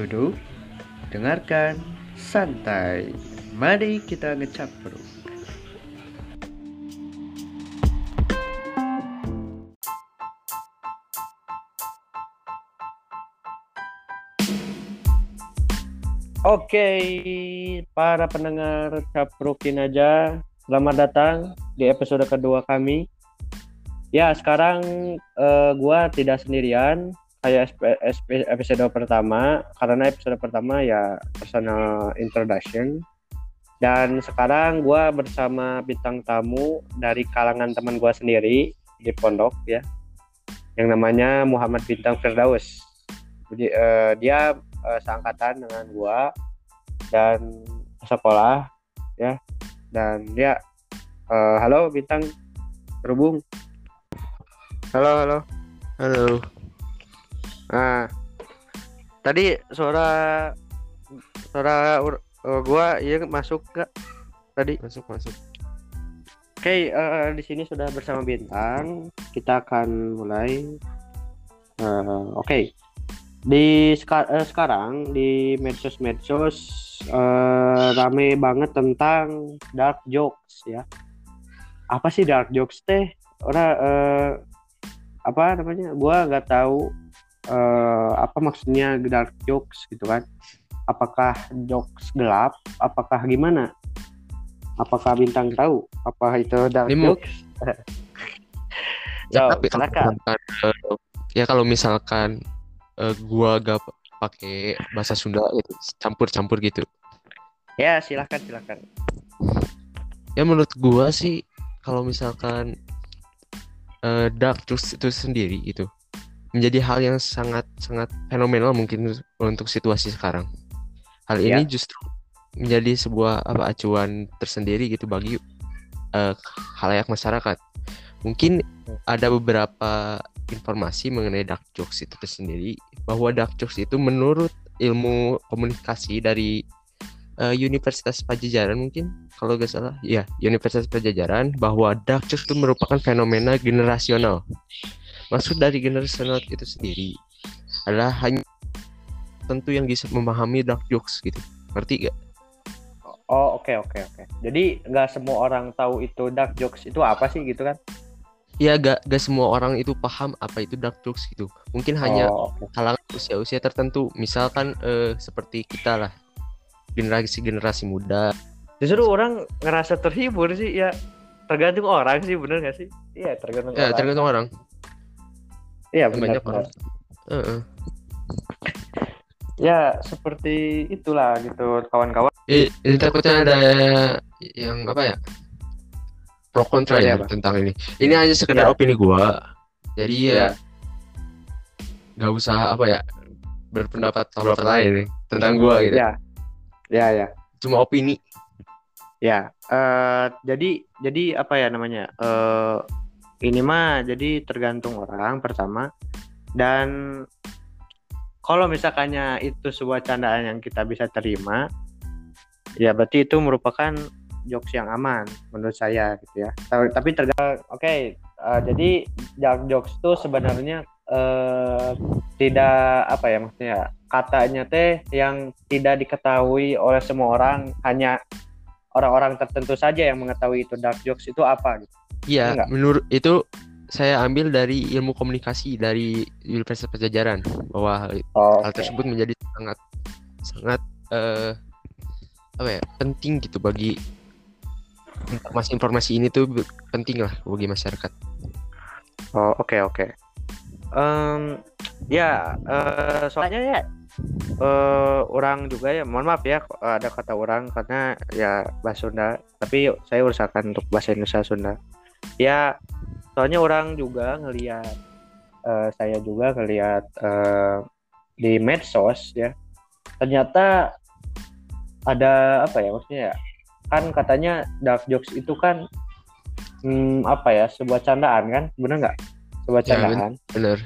duduk, dengarkan, santai. Mari kita ngecap bro. Oke, para pendengar Caprukin aja, selamat datang di episode kedua kami. Ya, sekarang eh, gua tidak sendirian kayak episode pertama karena episode pertama ya personal introduction. Dan sekarang gua bersama bintang tamu dari kalangan teman gua sendiri di pondok ya. Yang namanya Muhammad Bintang Firdaus. Jadi eh, dia eh, seangkatan dengan gua dan sekolah ya dan ya eh, halo bintang terhubung halo halo Halo. Nah tadi suara suara eh, gua iya masuk nggak tadi Masuk masuk. oke eh, di sini sudah bersama bintang kita akan mulai Eh, oke di seka- eh, sekarang di medsos-medsos eh, rame banget tentang dark jokes ya. Apa sih dark jokes teh? Orang eh, apa namanya? Gua nggak tahu eh, apa maksudnya dark jokes gitu kan. Apakah jokes gelap? Apakah gimana? Apakah bintang tahu apa itu dark Ini jokes? Ya, So, tapi kalau misalkan, eh, ya kalau misalkan eh, gua gak pakai bahasa Sunda gitu, campur-campur gitu. Ya, silahkan silahkan. Ya menurut gua sih kalau misalkan eh, dark jokes itu sendiri itu menjadi hal yang sangat sangat fenomenal mungkin untuk situasi sekarang. Hal ini justru menjadi sebuah apa acuan tersendiri gitu bagi eh, halayak masyarakat. Mungkin ada beberapa informasi mengenai dark jokes itu tersendiri bahwa dark jokes itu menurut ilmu komunikasi dari eh, Universitas Pajajaran mungkin kalau gak salah ya Universitas Pajajaran bahwa dark jokes itu merupakan fenomena generasional maksud dari generasional itu sendiri adalah hanya tentu yang bisa memahami dark jokes gitu ngerti gak? Oh oke oke oke. Jadi nggak semua orang tahu itu dark jokes itu apa sih gitu kan? Ya gak, gak semua orang itu paham apa itu dark jokes gitu mungkin hanya Oh, oke. kalangan usia-usia tertentu misalkan eh, seperti kita lah generasi-generasi muda Justru orang ngerasa terhibur sih ya tergantung orang sih bener nggak sih? Iya tergantung ya orang. tergantung orang Iya benar. banyak benar. orang Heeh. Ya seperti itulah gitu kawan-kawan. Ini takutnya ada yang apa ya pro kontra Iya, ya tentang ini. Ini hanya sekedar Iya. opini gua. Jadi ya Iya. nggak usah apa ya berpendapat sama orang lain nih tentang gua gitu. Ya ya ya Cuma opini. ya. Eh, jadi jadi apa ya namanya? Eh, ini mah jadi tergantung orang pertama. Dan kalau misalkannya itu sebuah candaan yang kita bisa terima ya berarti itu merupakan jokes yang aman menurut saya gitu ya. Tapi tergantung oke eh, jadi dark jokes itu sebenarnya eh, tidak apa ya maksudnya katanya teh yang tidak diketahui oleh semua orang hanya orang-orang tertentu saja yang mengetahui itu dark jokes itu apa gitu Iya, Enggak. menurut itu saya ambil dari ilmu komunikasi dari Universitas Pajajaran bahwa hal, oh, hal tersebut menjadi sangat sangat eh, apa ya penting gitu bagi informasi-informasi ini tuh penting lah bagi masyarakat. Oh oke oke. Em, ya eh, soalnya ya eh, orang juga ya mohon maaf ya ada kata orang karena ya bahasa Sunda tapi saya usahakan untuk bahasa Indonesia Sunda. Ya soalnya orang juga ngelihat eh, saya juga ngelihat eh, di medsos ya ternyata ada apa ya maksudnya ya kan katanya dark jokes itu kan hmm, apa ya sebuah candaan kan bener nggak? Sebuah Ya, candaan. Bener.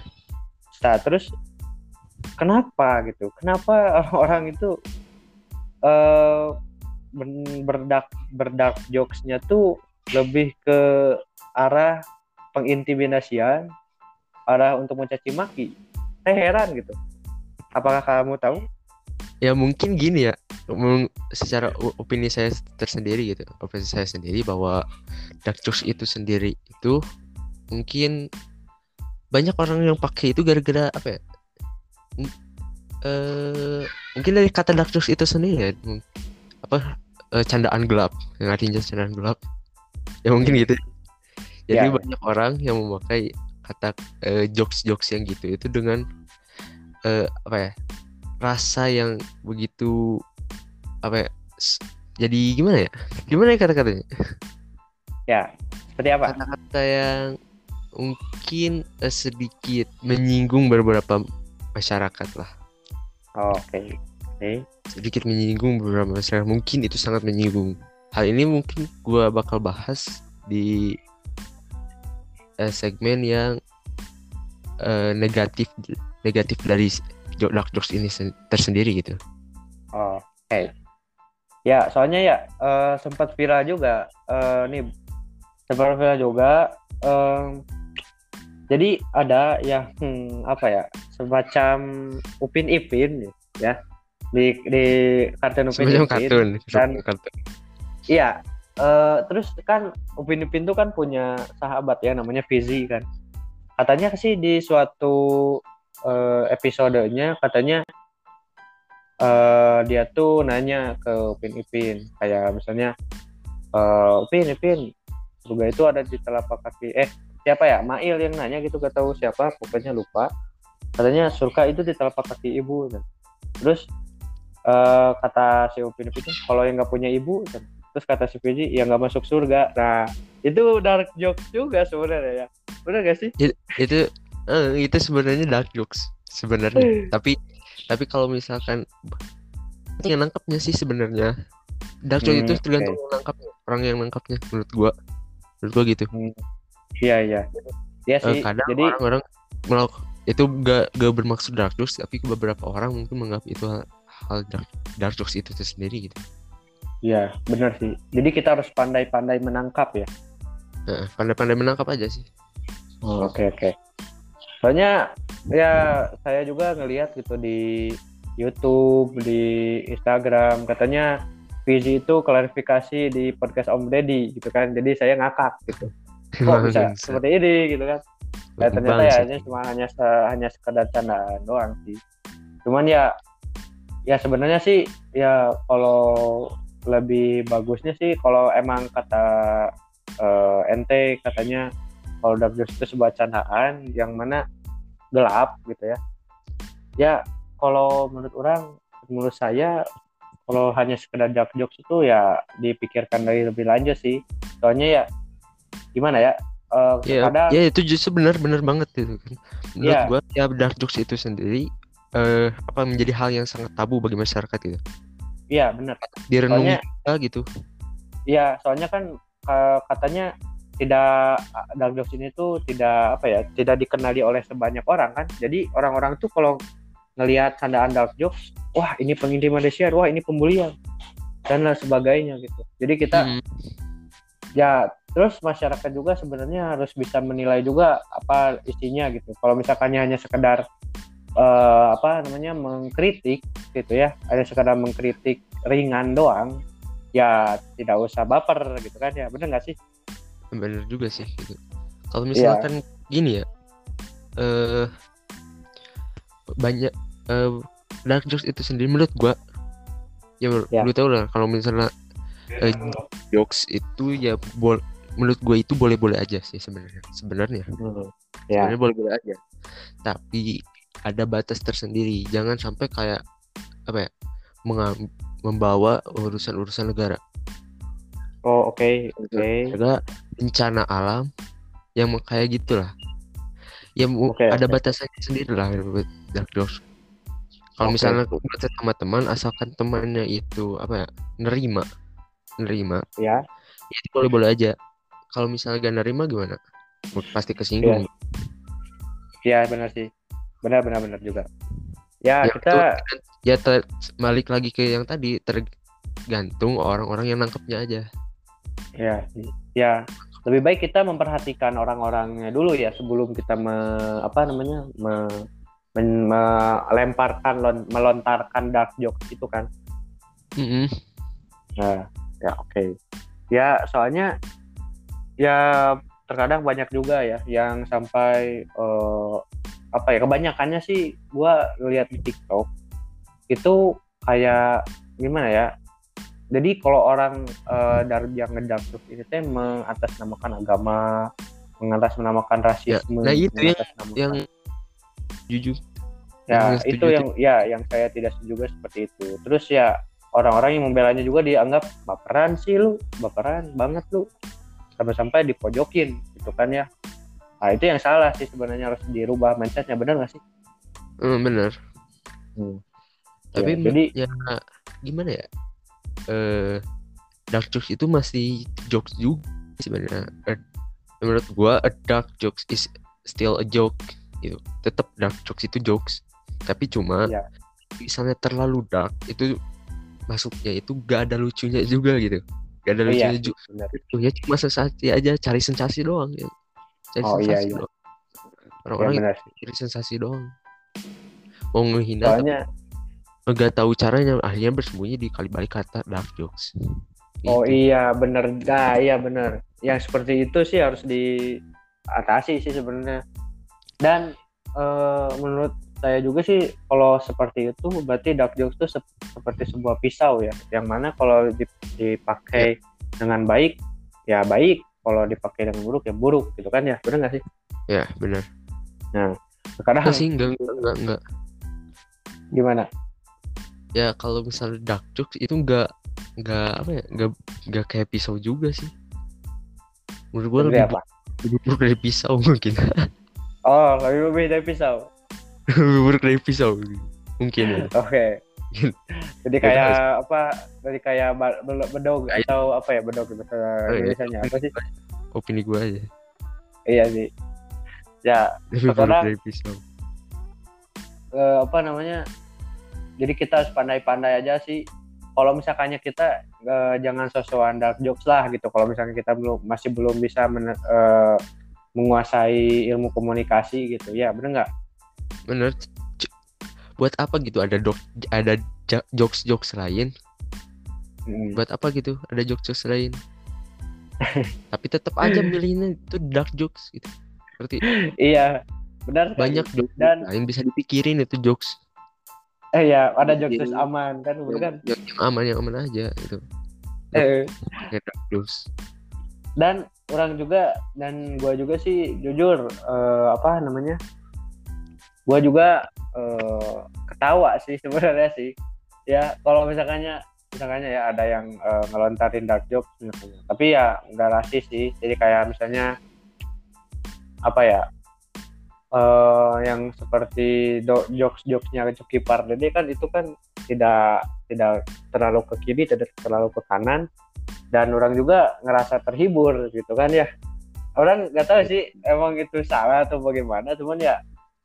nah terus kenapa gitu? Kenapa orang itu ben- berdak berdark jokesnya tuh lebih ke arah pengintimidasian arah untuk mencaci maki. Saya heran gitu. Apakah kamu tahu? Ya mungkin gini ya. Secara opini saya tersendiri gitu. Opini saya sendiri bahwa dark jokes itu sendiri itu mungkin banyak orang yang pakai itu gara-gara apa ya? Eh mungkin dari kata dark jokes itu sendiri ya. Apa eh, candaan gelap. Yang artinya candaan gelap. Ya mungkin gitu jadi Ya. banyak orang yang memakai kata eh, jokes-jokes yang gitu itu dengan eh, apa ya rasa yang begitu apa ya jadi gimana ya gimana ya kata-katanya Ya, seperti apa? kata-kata yang mungkin eh, sedikit menyinggung beberapa masyarakat lah Oh, Oke. Oke. sedikit menyinggung beberapa masyarakat mungkin itu sangat menyinggung hal ini mungkin gua bakal bahas di eh, segmen yang eh, negatif negatif dari dark jokes ini sen- tersendiri gitu Oh, Oke. Ya, soalnya ya eh, sempat viral juga. eh, nih sempat viral juga. em, jadi ada yang hmm, apa ya semacam Upin Ipin ya di di kartun Upin semacam Ipin. kartun dan- kartun Iya. Eh, terus kan Upin Ipin tuh kan punya sahabat ya namanya Fizi kan. Katanya sih di suatu eh, episodenya katanya eh, dia tuh nanya ke Upin Ipin kayak misalnya eh, Upin Ipin surga itu ada di telapak kaki eh siapa ya Mail yang nanya gitu gak tahu siapa pokoknya lupa katanya surga itu di telapak kaki ibu kan. terus eh, kata si Upin Ipin kalau yang nggak punya ibu. Terus kata si Fiji ya nggak masuk surga. Nah itu dark jokes juga sebenarnya ya. Benar gak sih? Itu eh, itu sebenarnya dark jokes sebenarnya. Tapi tapi kalau misalkan yang nangkapnya sih sebenarnya. Dark jokes Hmm, itu tergantung yang nangkapnya orang yang nangkapnya menurut gua. Menurut gua gitu. Iya iya. Iya Eh, sih kadang jadi orang-orang melak- itu gak, gak bermaksud dark jokes tapi beberapa orang mungkin menganggap itu hal, hal dark, dark jokes itu sendiri gitu iya benar sih jadi kita harus pandai-pandai menangkap ya Heeh, pandai-pandai menangkap aja sih Oke oke. Soalnya ya saya juga ngelihat gitu di YouTube, di Instagram katanya Fizi itu klarifikasi di podcast Om Deddy gitu kan. Jadi saya ngakak gitu. Kok bisa seperti ini gitu kan. Ya ternyata ya ini cuma hanya se- hanya sekedar candaan doang sih. Cuman ya ya sebenarnya sih ya kalau lebih bagusnya sih kalau emang kata eh, ente katanya kalau dark jokes itu sebuah candaan yang mana gelap gitu ya. Ya kalau menurut orang, menurut saya kalau hanya sekedar dark jokes itu ya dipikirkan dari lebih lanjut sih. Soalnya ya gimana ya? eh, ya, kadang ya itu justru benar-benar banget gitu kan menurut Iya. gua ya dark jokes itu sendiri eh apa menjadi hal yang sangat tabu bagi masyarakat gitu iya benar. direnungi Soalnya gitu Iya, soalnya kan katanya tidak dark jokes ini tuh tidak apa ya, tidak dikenali oleh sebanyak orang kan. Jadi orang-orang tuh kalau ngelihat candaan dark jokes, wah ini pengintimidasian, wah ini pembulian dan lain sebagainya gitu. Jadi kita Hmm, ya terus masyarakat juga sebenarnya harus bisa menilai juga apa isinya gitu. Kalau misalkannya hanya sekedar eh, apa namanya mengkritik gitu ya, hanya sekedar mengkritik ringan doang, ya tidak usah baper gitu kan ya, bener nggak sih? bener juga sih gitu. Kalau Iya. misalkan gini ya eh banyak eh dark jokes itu sendiri menurut gua ya, Ya. lu tau lah kalau misalnya eh, jokes itu ya bol menurut gua itu boleh-boleh aja sih sebenarnya sebenarnya. Ya, sebenarnya boleh-boleh aja. Tapi ada batas tersendiri. Jangan sampai kayak apa ya membawa urusan-urusan negara. Oh oke oke. ada bencana alam yang kayak gitulah. Ya Oke, ada oke. batasannya sendiri lah dark jokes kalau Oke. misalnya batas sama teman asalkan temannya itu apa ya nerima nerima Ya, ya itu boleh boleh aja. Kalau misalnya gak nerima gimana? Pasti kesinggung. Ya. Benar sih, benar benar benar juga. Ya, Ya, kita ya ter- balik lagi ke yang tadi tergantung orang-orang yang nangkepnya aja ya ya lebih baik kita memperhatikan orang-orangnya dulu ya sebelum kita me, apa namanya me- men- melemparkan lon- melontarkan dark jokes itu kan Mm-mm. Nah, ya oke. Ya, soalnya ya terkadang banyak juga ya yang sampai eh, apa ya kebanyakannya sih gua lihat di TikTok itu kayak gimana ya? Jadi kalau orang eh, dari yang jokes ini teh mengatasnamakan agama, mengatasnamakan rasisme, nah itu yang- mengatasnamakan- Yang jujur. ya yang itu yang ya yang saya tidak setuju seperti itu terus ya orang-orang yang membelanya juga dianggap baperan sih lu baperan banget lu sampai-sampai dipojokin gitu kan ya nah itu yang salah sih sebenarnya harus dirubah mindsetnya benar nggak sih Eh, bener. Hmm. Tapi Ya, jadi ya gimana ya? Eh dark jokes itu masih jokes juga sebenarnya. Eh, Menurut gua a dark jokes is still a joke gitu. Tetap dark jokes itu jokes. Tapi cuma Iya. misalnya terlalu dark itu masuknya itu gak ada lucunya juga gitu. Gak ada iya lucunya sih, juga. benar. Ya cuma sensasi aja, cari sensasi doang ya. Cari Oh, iya, sensasi iya. doang. Ya, Orang-orang sih. cari sensasi doang. Mau tapi soalnya nggak tahu caranya akhirnya bersembunyi di kali balik kata dark jokes. Oh Gitu. iya benar nah iya benar yang seperti itu sih harus diatasi sih sebenarnya. Dan eh, menurut saya juga sih kalau seperti itu berarti dark jokes itu sep- seperti sebuah pisau ya. Yang mana kalau dip- dipakai dengan baik ya baik. Kalau dipakai dengan buruk ya buruk gitu kan ya. Benar nggak sih? Ya benar sekarang Enggak sih enggak enggak, enggak. gimana ya kalau misalnya dark jokes itu enggak enggak apa ya enggak enggak kayak pisau juga sih. Menurut Seperti lebih, apa? lebih buruk dari pisau mungkin. Oh lebih lebih dari pisau? Lebih buruk dari pisau mungkin ya. Oke. Jadi Nggak kayak apa jadi kayak bedog atau apa ya bedog bahasa iya. Indonesia apa sih? Opini gua aja. Iya sih. Ya lebih buruk dari pisau. Eh, apa namanya jadi kita harus pandai-pandai aja sih. Kalau misalkannya kita eh, jangan sosokan dark jokes lah gitu. Kalau misalnya kita belum masih belum bisa men- eh, menguasai ilmu komunikasi gitu. Ya bener nggak? Bener. C- buat apa gitu? Ada dok ada jokes jokes lain? Mm. buat apa gitu? Ada jokes jokes lain? Tapi tetap aja milihnya itu dark jokes gitu. Berarti iya benar. Banyak jokes Dan- lain bisa dipikirin itu jokes eh ya ada jokes Jadi- aman kan bener kan? Yang, yang aman yang aman aja gitu. Eh, jokes dan orang juga dan gua juga sih jujur eh, apa namanya gua juga eh, ketawa sih sebenarnya sih. Ya kalau misalkannya misalkannya ya ada yang eh, ngelontarin dark jokes misalkannya. tapi ya nggak rasis sih. Jadi kayak misalnya apa ya eh yang seperti jokes-jokesnya Coki Pardede kan itu kan tidak tidak terlalu ke kiri tidak terlalu ke kanan. Dan orang juga ngerasa terhibur gitu kan ya. Orang nggak tahu sih emang itu salah atau bagaimana cuman ya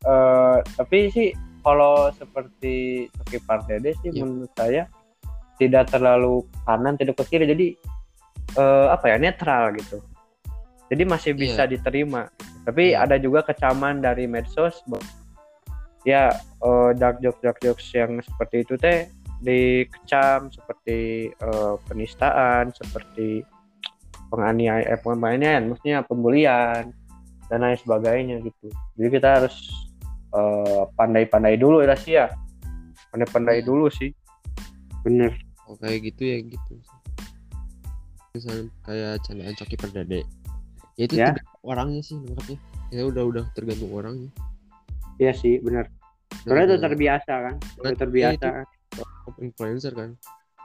eh tapi sih kalau seperti Coki Pardede sih Iya. menurut saya tidak terlalu kanan tidak ke kiri. Jadi eh, apa ya netral gitu jadi masih Iya. bisa diterima. Tapi Iya. ada juga kecaman dari medsos ya eh, dark jokes dark jokes yang seperti itu teh dikecam seperti eh, penistaan seperti penganiayaan eh, penganiayaan maksudnya pembulian dan lain sebagainya gitu. Jadi kita harus eh, pandai-pandai dulu ya sih ya. Pandai-pandai Hmm. dulu sih. Bener. Oh, kayak gitu ya gitu. Misalnya kayak candaan coki perdade ya itu Ya. orangnya sih nangkapnya ya udah udah tergantung orangnya. Iya sih bener soalnya itu Tergantung terbiasa kan udah terbiasa. ya kan influencer kan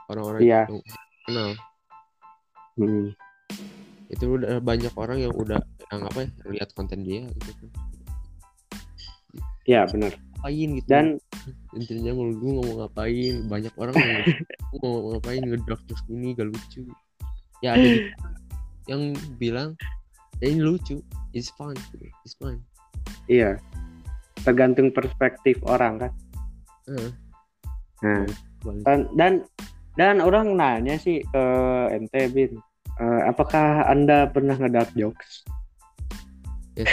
orang-orang Iya. yang kenal. Hmm. itu udah banyak orang yang udah yang apa ya lihat konten dia gitu kan. Iya bener ngapain gitu? Dan intinya mau lu ngomong ngapain. Banyak orang yang "Lu mau ngapain ngedrop terus ini gak lucu. Ya ada yang bilang ini lucu. It's fun it's fun. Iya. Tergantung perspektif orang kan? Heeh. nah. Dan dan dan orang nanya sih ke ente bin eh, apakah anda pernah ngedark jokes? Ya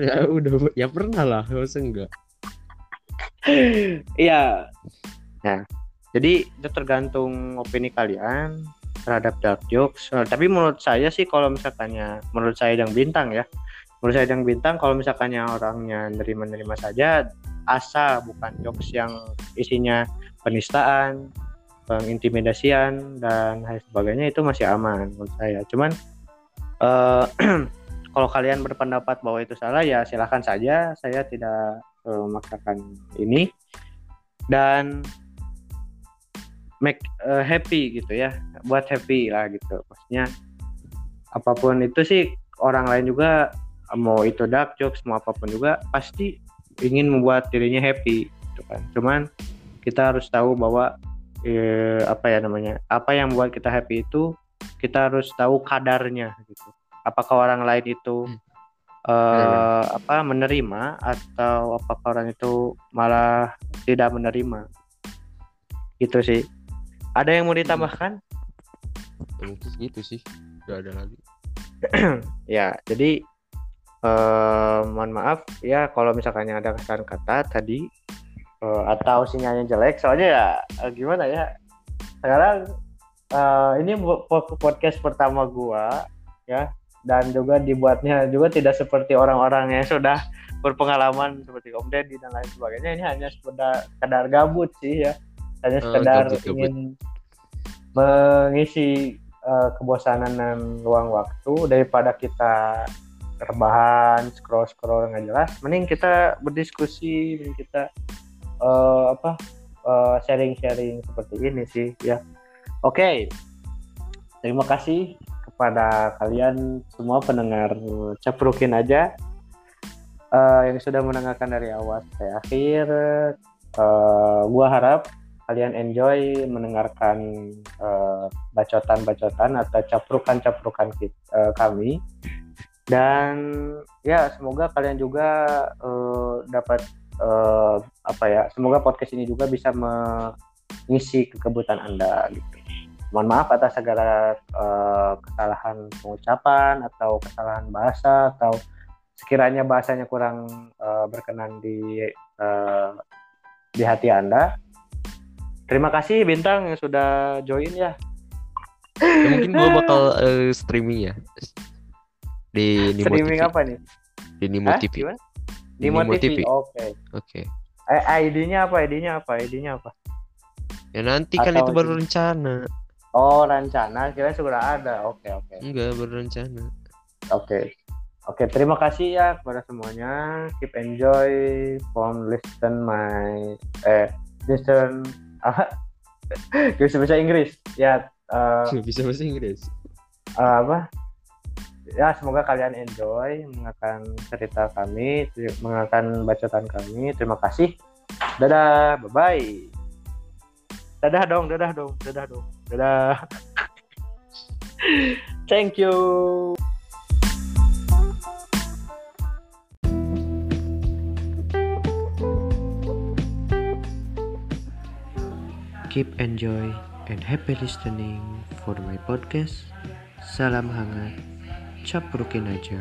ya udah ya pernah lah. Masa enggak? Iya. Nah, jadi itu tergantung opini kalian terhadap dark jokes. Eh, tapi menurut saya sih kalau misalkannya menurut saya yang bintang ya. Menurut saya yang bintang kalau misalkannya orangnya nerima-nerima saja asa bukan jokes yang isinya penistaan, pengintimidasian dan lain sebagainya itu masih aman menurut saya. Cuman uh, kalau kalian berpendapat bahwa itu salah ya silahkan saja. Saya tidak uh, memaksakan ini dan make uh, happy gitu ya buat happy lah gitu. Maksudnya apa pun itu sih orang lain juga mau itu dark jokes mau apa pun juga pasti ingin membuat dirinya happy gitu kan. Cuman kita harus tahu bahwa eh, apa ya namanya apa yang membuat kita happy itu kita harus tahu kadarnya gitu. Apakah orang lain itu hmm. uh, apa menerima atau apakah orang itu malah tidak menerima? Gitu sih ada yang mau ditambahkan? Ya, mungkin gitu sih. Gak ada lagi. ya, jadi uh, mohon maaf ya kalau misalkan ada kesan kata tadi uh, atau sinyalnya jelek. Soalnya ya uh, gimana ya? Sekarang uh, ini podcast pertama gua ya dan juga dibuatnya juga tidak seperti orang-orang yang sudah berpengalaman seperti Om Deddy dan lain sebagainya ini hanya sekedar, sekedar gabut sih ya hanya oh, sekedar uh, ingin mengisi uh, kebosanan dan luang waktu daripada kita rebahan scroll scroll nggak jelas mending kita berdiskusi mending kita uh, apa uh, sharing sharing seperti ini sih ya. Oke. Okay. terima kasih kepada kalian semua pendengar caprukin aja uh, yang sudah mendengarkan dari awal sampai akhir. Uh, gua harap kalian enjoy mendengarkan uh, bacotan-bacotan atau caprukan-caprukan uh, kami. Dan ya semoga kalian juga uh, dapat uh, apa ya semoga podcast ini juga bisa mengisi kekebutuhan anda gitu. Mohon maaf atas segala uh, kesalahan pengucapan atau kesalahan bahasa atau sekiranya bahasanya kurang uh, berkenan di uh, di hati anda Terima kasih Bintang yang sudah join ya. ya mungkin gue bakal uh, streaming ya di Nimo streaming TV. apa nih? Di Nimo Hah? TV. Gimana? Nimo, Nimo TV. Oke. Okay. Oke. Okay. Eh, ID-nya apa? ID-nya apa? ID-nya apa? Ya nanti kan itu baru rencana. Oh, rencana. Kira sudah ada. Oke, okay, oke. Okay. Enggak, baru rencana. Oke. Okay. Oke, okay, terima kasih ya kepada semuanya. Keep enjoy from listen my eh listen Gak bisa bahasa Inggris. Ya. Uh, bisa bahasa Inggris. Uh, apa? Ya semoga kalian enjoy mengakan cerita kami, mengakan bacotan kami. Terima kasih. Dadah, bye bye. Dadah dong, dadah dong, dadah dong, dadah. Thank you. Keep enjoy and happy listening for my podcast. Salam hangat, caprukin aja.